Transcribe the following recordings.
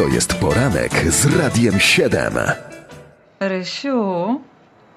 To jest poranek z Radiem 7. Rysiu,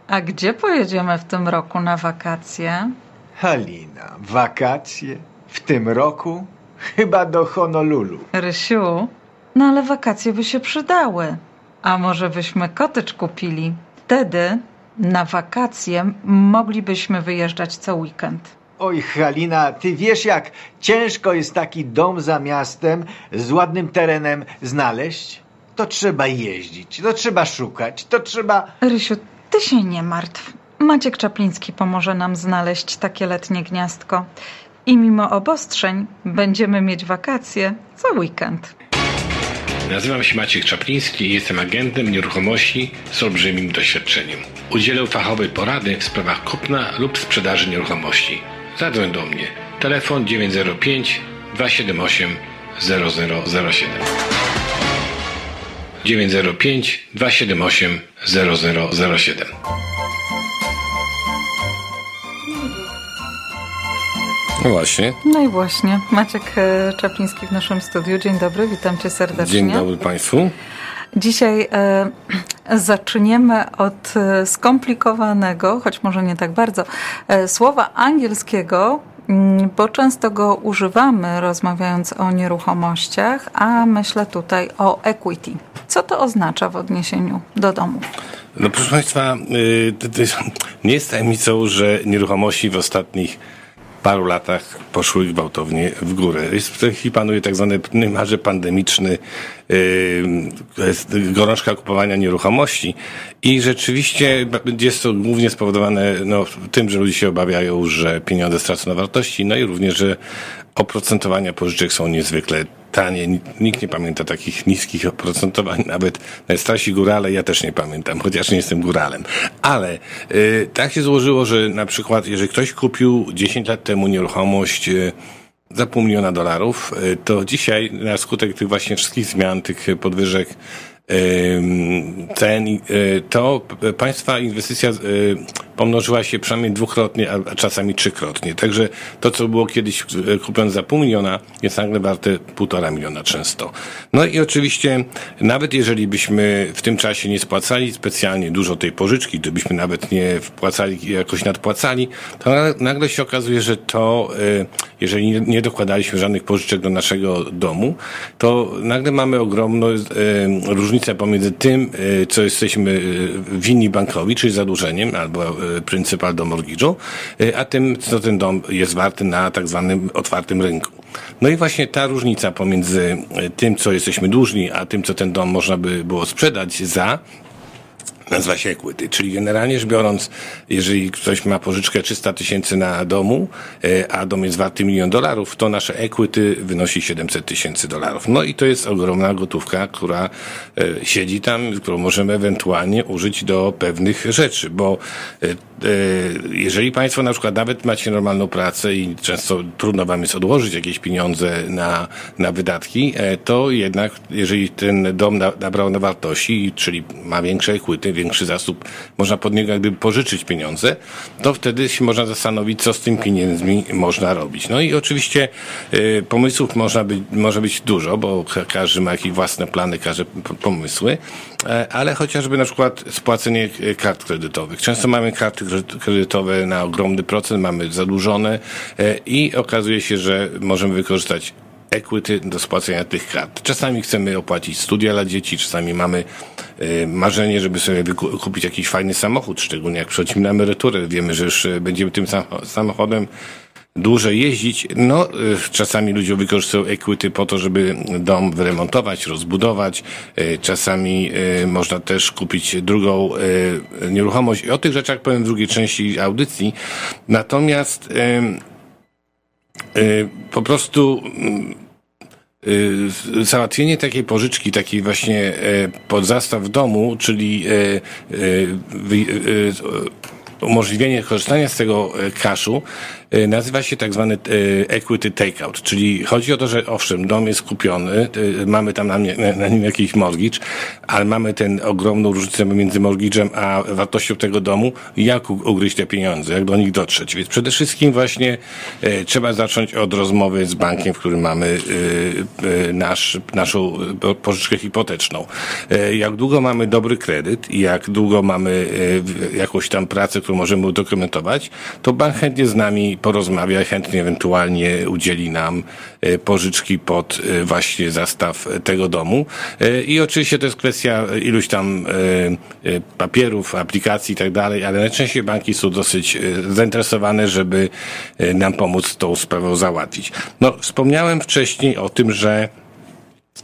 a gdzie pojedziemy w tym roku na wakacje? Halina, wakacje? W tym roku? Chyba do Honolulu. Rysiu, no ale wakacje by się przydały. A może byśmy kotycz kupili? Wtedy na wakacje moglibyśmy wyjeżdżać co weekend. Oj, Halina, ty wiesz jak ciężko jest taki dom za miastem z ładnym terenem znaleźć? To trzeba jeździć, to trzeba szukać, to trzeba... Rysiu, ty się nie martw. Maciek Czapliński pomoże nam znaleźć takie letnie gniazdko. I mimo obostrzeń będziemy mieć wakacje co weekend. Nazywam się Maciek Czapliński i jestem agentem nieruchomości z olbrzymim doświadczeniem. Udzielę fachowej porady w sprawach kupna lub sprzedaży nieruchomości. Zadzwoń do mnie. Telefon 905 278 0007. 905 278 0007. No właśnie. No i właśnie, Maciek e, Czapliński w naszym studiu. Dzień dobry, witam cię serdecznie. Dzień dobry Państwu. Dzisiaj e, zaczniemy od e, skomplikowanego, choć może nie tak bardzo, e, słowa angielskiego, mm, bo często go używamy rozmawiając o nieruchomościach, a myślę tutaj o equity. Co to oznacza w odniesieniu do domu? No proszę Państwa, y, nie jest tajemnicą, że nieruchomości w ostatnich paru latach poszły gwałtownie w górę. Jest, w tej chwili panuje tak zwany niemalże pandemiczny yy, gorączka kupowania nieruchomości i rzeczywiście jest to głównie spowodowane no, tym, że ludzie się obawiają, że pieniądze stracą na wartości, no i również, że oprocentowania pożyczek są niezwykle tanie. Nikt nie pamięta takich niskich oprocentowań, nawet najstarsi górale, ja też nie pamiętam, chociaż nie jestem góralem. Ale y, tak się złożyło, że na przykład, jeżeli ktoś kupił 10 lat temu nieruchomość y, za pół miliona dolarów, y, to dzisiaj na skutek tych właśnie wszystkich zmian, tych podwyżek cen, to państwa inwestycja pomnożyła się przynajmniej dwukrotnie, a czasami trzykrotnie. Także to, co było kiedyś kupione za pół miliona, jest nagle warte półtora miliona często. No i oczywiście, nawet jeżeli byśmy w tym czasie nie spłacali specjalnie dużo tej pożyczki, gdybyśmy nawet nie wpłacali, jakoś nadpłacali, to nagle się okazuje, że to, jeżeli nie dokładaliśmy żadnych pożyczek do naszego domu, to nagle mamy ogromną różnicę pomiędzy tym, co jesteśmy winni bankowi, czyli zadłużeniem, albo pryncypal do mortgage'u, a tym, co ten dom jest warty na tak zwanym otwartym rynku. No i właśnie ta różnica pomiędzy tym, co jesteśmy dłużni, a tym, co ten dom można by było sprzedać za, nazywa się equity, czyli generalnie rzecz biorąc, jeżeli ktoś ma pożyczkę 300 tysięcy na domu, a dom jest warty milion dolarów, to nasze equity wynosi 700 tysięcy dolarów. No i to jest ogromna gotówka, która siedzi tam, którą możemy ewentualnie użyć do pewnych rzeczy, bo jeżeli Państwo na przykład nawet macie normalną pracę i często trudno Wam jest odłożyć jakieś pieniądze na, na wydatki, to jednak jeżeli ten dom nabrał na wartości, czyli ma większe equity, większy zasób, można pod niego jakby pożyczyć pieniądze, to wtedy się można zastanowić, co z tym pieniędzmi można robić. No i oczywiście y, pomysłów można być, może być dużo, bo każdy ma jakieś własne plany, każdy pomysły, ale chociażby na przykład spłacenie kart kredytowych. Często mamy karty kredytowe na ogromny procent, mamy zadłużone i okazuje się, że możemy wykorzystać equity do spłacenia tych kart. Czasami chcemy opłacić studia dla dzieci, czasami mamy y, marzenie, żeby sobie kupić jakiś fajny samochód, szczególnie jak przechodzimy na emeryturę. Wiemy, że już będziemy tym samochodem dłużej jeździć. No, y, czasami ludzie wykorzystują equity po to, żeby dom wyremontować, rozbudować. Y, czasami y, można też kupić drugą nieruchomość. I o tych rzeczach powiem w drugiej części audycji. Natomiast po prostu załatwienie takiej pożyczki, takiej właśnie pod zastaw w domu, czyli umożliwienie korzystania z tego e, e, nazywa się tak zwany e, equity takeout, czyli chodzi o to, że owszem, dom jest kupiony, mamy tam na, na, nim jakiś mortgage, ale mamy ten ogromną różnicę między mortgage'em a wartością tego domu, jak ugryźć te pieniądze, jak do nich dotrzeć. Więc przede wszystkim właśnie e, trzeba zacząć od rozmowy z bankiem, w którym mamy e, e, nasz, naszą pożyczkę hipoteczną. E, jak długo mamy dobry kredyt i jak długo mamy e, jakąś tam pracę, którą możemy udokumentować, to bank chętnie z nami porozmawia, chętnie ewentualnie udzieli nam e, pożyczki pod właśnie zastaw tego domu. I oczywiście to jest kwestia iluś tam papierów, aplikacji i tak dalej, ale najczęściej banki są dosyć zainteresowane, żeby nam pomóc tą sprawą załatwić. No, wspomniałem wcześniej o tym, że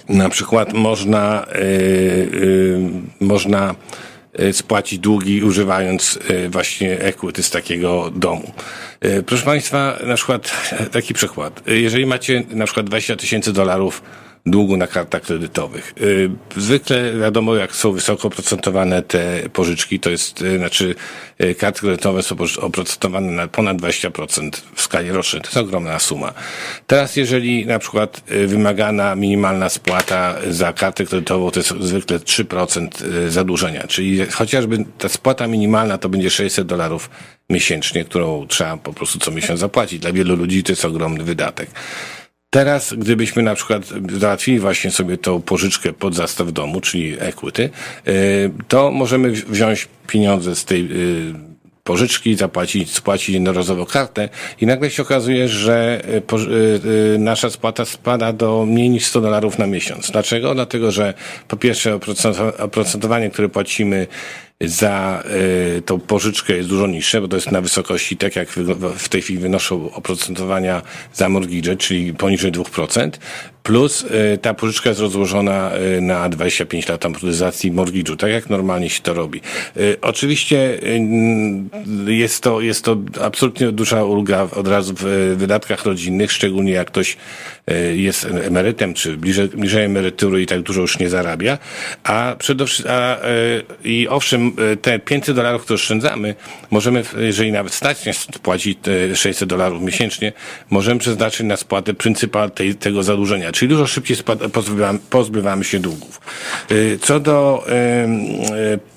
na przykład można, yy, yy, można spłacić długi używając właśnie equity z takiego domu. Proszę Państwa, na przykład taki przykład. Jeżeli macie na przykład 20 tysięcy dolarów długu na kartach kredytowych. Y, zwykle wiadomo, jak są wysoko oprocentowane te pożyczki, to jest, y, znaczy y, karty kredytowe są oprocentowane na ponad 20% w skali rocznej. To jest ogromna suma. Teraz jeżeli na przykład wymagana minimalna spłata za kartę kredytową to jest zwykle 3% zadłużenia, czyli chociażby ta spłata minimalna to będzie 600 dolarów miesięcznie, którą trzeba po prostu co miesiąc zapłacić. Dla wielu ludzi to jest ogromny wydatek. Teraz, gdybyśmy na przykład załatwili właśnie sobie tą pożyczkę pod zastaw domu, czyli equity, y, to możemy wziąć pieniądze z tej y, pożyczki, zapłacić, spłacić jednorazowo kartę i nagle się okazuje, że y, nasza spłata spada do mniej niż 100 dolarów na miesiąc. Dlaczego? Dlatego, że po pierwsze oprocentowanie, które płacimy za y, tą pożyczkę jest dużo niższe, bo to jest na wysokości, tak jak w tej chwili wynoszą oprocentowania za mortgage, czyli poniżej 2%, plus y, ta pożyczka jest rozłożona y, na 25 lat amortyzacji mortgage'u, tak jak normalnie się to robi. Y, oczywiście jest to, jest to absolutnie duża ulga od razu w wydatkach rodzinnych, szczególnie jak ktoś jest emerytem, czy bliżej, bliżej emerytury i tak dużo już nie zarabia, a przede wszystkim, a, i owszem, te 500 dolarów, które oszczędzamy, możemy, jeżeli nawet stać nas płacić te 600 dolarów miesięcznie, możemy przeznaczyć na spłatę pryncypa tej, tego zadłużenia, czyli dużo szybciej pozbywamy, pozbywamy się długów. E, co do e,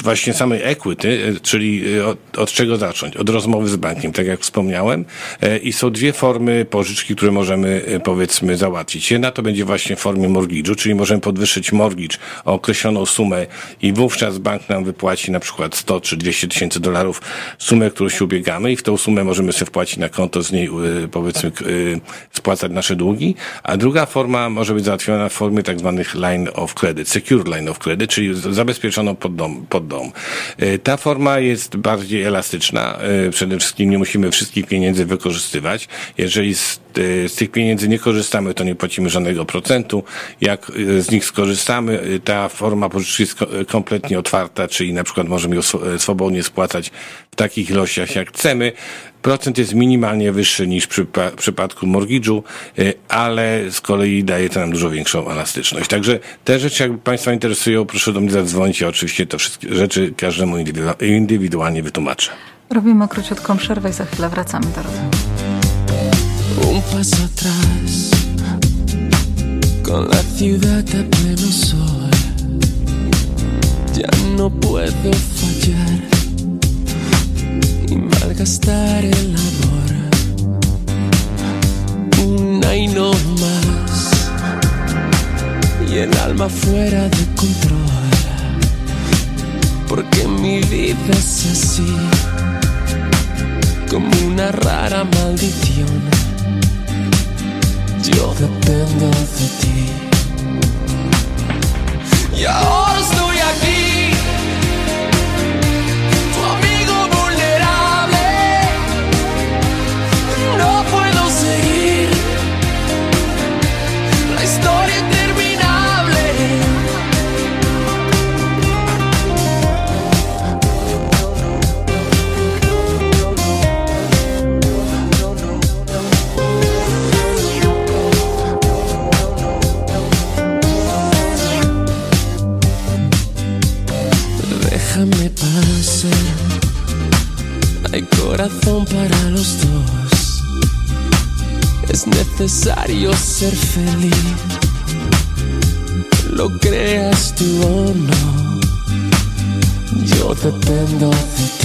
właśnie samej equity, czyli od, od czego zacząć? Od rozmowy z bankiem, tak jak wspomniałem. I są dwie formy pożyczki, które możemy powiedzmy załatwić. Jedna to będzie właśnie w formie mortgage'u, czyli możemy podwyższyć mortgage o określoną sumę i wówczas bank nam wypłaci na przykład 100 czy 200 tysięcy dolarów sumę, którą się ubiegamy i w tą sumę możemy sobie wpłacić na konto, z niej y, powiedzmy y, spłacać nasze długi, a druga forma może być załatwiona w formie tak zwanych line of credit, secure line of credit, czyli zabezpieczoną pod dom. Pod dom. Y, ta forma jest bardziej elastyczna. Przede wszystkim nie musimy wszystkich pieniędzy wykorzystywać. Jeżeli z, z tych pieniędzy nie korzystamy, to nie płacimy żadnego procentu. Jak z nich skorzystamy, ta forma pożyczki jest kompletnie otwarta, czyli na przykład możemy ją swobodnie spłacać w takich ilościach, jak chcemy. Procent jest minimalnie wyższy niż przy przypadku mortgage'u, y, ale z kolei daje to nam dużo większą elastyczność. Także te rzeczy, jak Państwa interesują, proszę do mnie zadzwonić. Ja oczywiście te wszystkie rzeczy każdemu indywidualnie wytłumaczę. Robimy króciutką przerwę i za chwilę wracamy do rozmowy. Paso atrás. Con la ciudad a pleno sol. Ya no puedo fallar y malgastar el amor. Una y no más, y el alma fuera de control, porque mi vida es así, como una rara maldición. you're the ti. of. Déjame pasar hay corazón para los dos. Es necesario ser feliz, lo creas tú o no. Yo dependo de ti.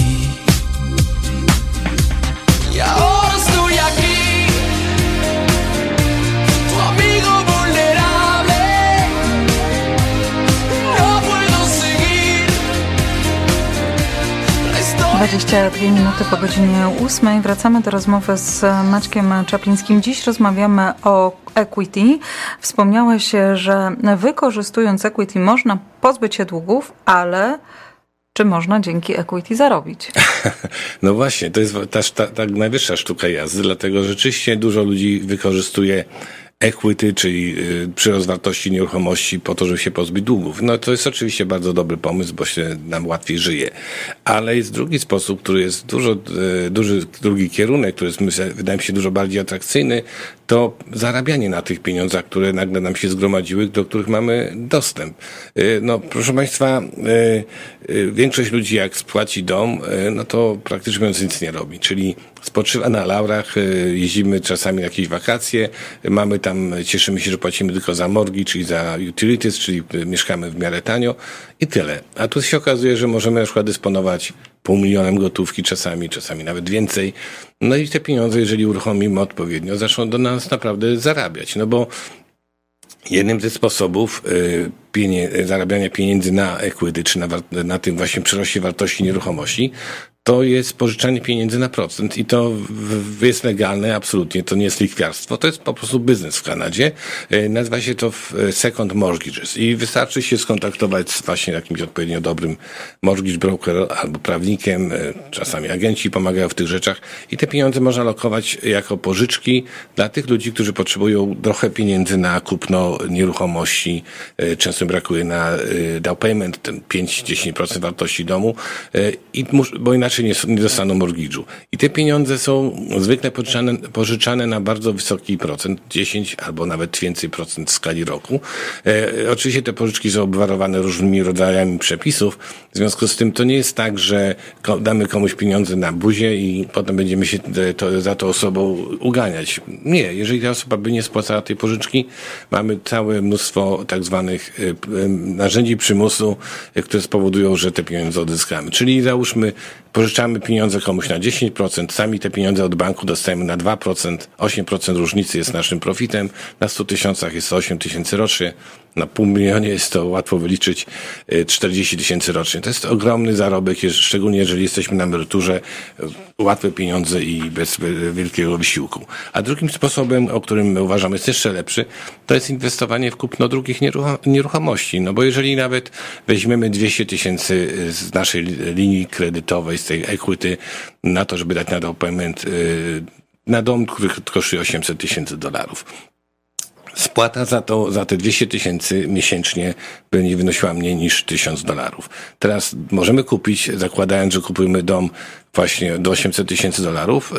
22 minuty po godzinie 8. Wracamy do rozmowy z Maćkiem Czaplińskim. Dziś rozmawiamy o equity. Wspomniałeś, że wykorzystując equity można pozbyć się długów, ale czy można dzięki equity zarobić? No właśnie, to jest też ta, ta najwyższa sztuka jazdy, dlatego rzeczywiście dużo ludzi wykorzystuje equity, czyli y, przyrost wartości nieruchomości po to, żeby się pozbyć długów. No to jest oczywiście bardzo dobry pomysł, bo się nam łatwiej żyje. Ale jest drugi sposób, który jest dużo, y, duży, drugi kierunek, który jest, myślę, wydaje mi się dużo bardziej atrakcyjny, to zarabianie na tych pieniądzach, które nagle nam się zgromadziły, do których mamy dostęp. Y, No, proszę Państwa, większość ludzi jak spłaci dom, no to praktycznie nic nie robi, czyli spoczywa na laurach, y, jeździmy czasami na jakieś wakacje, mamy tam, cieszymy się, że płacimy tylko za morgi, czyli za utilities, czyli y, mieszkamy w miarę tanio i tyle. A tu się okazuje, że możemy na przykład dysponować pół milionem gotówki czasami, czasami nawet więcej. No i te pieniądze, jeżeli uruchomimy odpowiednio, zaczną do nas naprawdę zarabiać. No bo jednym ze sposobów y, pienie, zarabiania pieniędzy na equity, czy na, na tym właśnie przyroście wartości nieruchomości, to jest pożyczanie pieniędzy na procent i to jest legalne, absolutnie, to nie jest lichwiarstwo, to jest po prostu biznes w Kanadzie. Y, Nazywa się to w- second mortgages i wystarczy się skontaktować z właśnie jakimś odpowiednio dobrym mortgage broker albo prawnikiem, y, czasami agenci pomagają w tych rzeczach i te pieniądze można lokować jako pożyczki dla tych ludzi, którzy potrzebują trochę pieniędzy na kupno nieruchomości. Często brakuje na y, down payment, ten 5-10% wartości domu, y, i bo inaczej nie, nie dostaną mortgage'u. I te pieniądze są zwykle pożyczane, pożyczane na bardzo wysoki procent, 10 albo nawet więcej procent w skali roku. E, oczywiście te pożyczki są obwarowane różnymi rodzajami przepisów, w związku z tym to nie jest tak, że damy komuś pieniądze na buzie i potem będziemy się e, to, za tą osobą uganiać. Nie, jeżeli ta osoba by nie spłacała tej pożyczki, mamy całe mnóstwo tak zwanych e, narzędzi przymusu, e, które spowodują, że te pieniądze odzyskamy. Czyli załóżmy, pożyczamy pieniądze komuś na 10%, sami te pieniądze od banku dostajemy na 2%, 8% różnicy jest naszym profitem, na 100 tysiącach jest to 8 tysięcy rocznie, na pół milionie jest to łatwo wyliczyć y, 40 tysięcy rocznie. To jest ogromny zarobek, szczególnie jeżeli jesteśmy na emeryturze, y, łatwe pieniądze i bez y, wielkiego wysiłku. A drugim sposobem, o którym my uważamy jest jeszcze lepszy, to jest inwestowanie w kupno drugich nierucho- nieruchomości. No bo jeżeli nawet weźmiemy 200 tysięcy y, z naszej li- linii kredytowej, z tej equity, na to, żeby dać na payment y, na dom, który kosztuje 800 tysięcy dolarów. Spłata za to, za te 200 tysięcy miesięcznie będzie wynosiła mniej niż 1000 dolarów. Teraz możemy kupić, zakładając, że kupujemy dom właśnie do 800 tysięcy dolarów,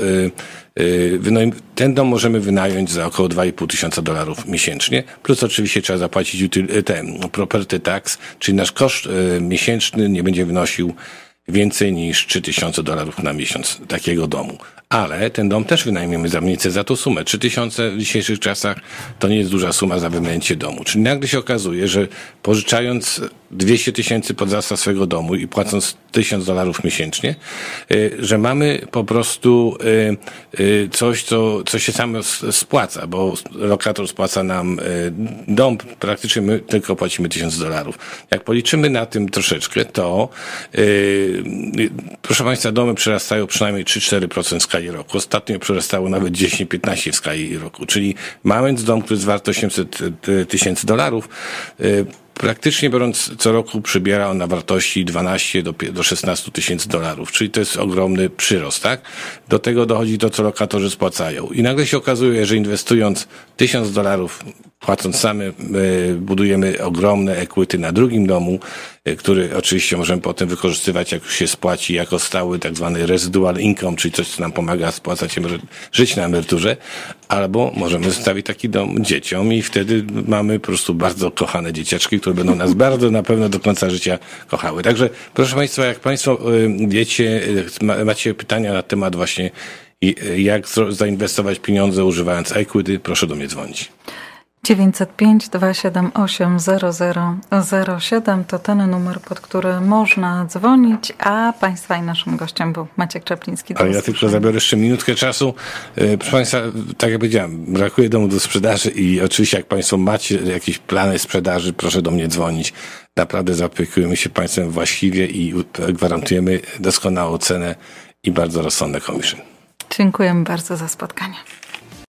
yy, wynajm- ten dom możemy wynająć za około 2,5 tysiąca dolarów miesięcznie, plus oczywiście trzeba zapłacić ten property tax, czyli nasz koszt miesięczny nie będzie wynosił więcej niż 3000 dolarów na miesiąc takiego domu. Ale ten dom też wynajmiemy za mniej za tą sumę. 3000 w dzisiejszych czasach to nie jest duża suma za wynajęcie domu. Czyli nagle się okazuje, że pożyczając 200 tysięcy pod zastaw swojego domu i płacąc 1000 dolarów miesięcznie, y, że mamy po prostu y, y, coś, co, co się samo spłaca, bo lokator spłaca nam dom, praktycznie my tylko płacimy 1000 dolarów. Jak policzymy na tym troszeczkę, to proszę Państwa, domy przerastają przynajmniej 3-4% w skali roku. Ostatnio przerastało nawet 10-15% w skali roku. Czyli mając dom, który jest wart 800 tysięcy dolarów, y, praktycznie biorąc co roku przybiera on na wartości 12 do, do 16 tysięcy dolarów, czyli to jest ogromny przyrost, tak? Do tego dochodzi to, co lokatorzy spłacają. I nagle się okazuje, że inwestując 1000 dolarów płacąc same, e, budujemy ogromne equity na drugim domu, e, który oczywiście możemy potem wykorzystywać, jak już się spłaci, jako stały tak zwany residual income, czyli coś, co nam pomaga spłacać, żyć na emeryturze, albo możemy zostawić taki dom dzieciom i wtedy mamy po prostu bardzo kochane dzieciaczki, które będą nas bardzo na pewno do końca życia kochały. Także proszę Państwa, jak Państwo y, wiecie, ma- macie pytania na temat właśnie jak zainwestować pieniądze używając equity, proszę do mnie dzwonić. 905 278 0007 to ten numer, pod który można dzwonić, a Państwa i naszym gościem był Maciek Czapliński. Ale ja tylko zabiorę jeszcze minutkę czasu. E, Proszę Państwa, tak jak powiedziałem, brakuje domu do sprzedaży i oczywiście jak Państwo macie jakieś plany sprzedaży, proszę do mnie dzwonić. Naprawdę zaopiekujemy się Państwem właściwie i gwarantujemy doskonałą cenę i bardzo rozsądne komisje. Dziękujemy bardzo za spotkanie.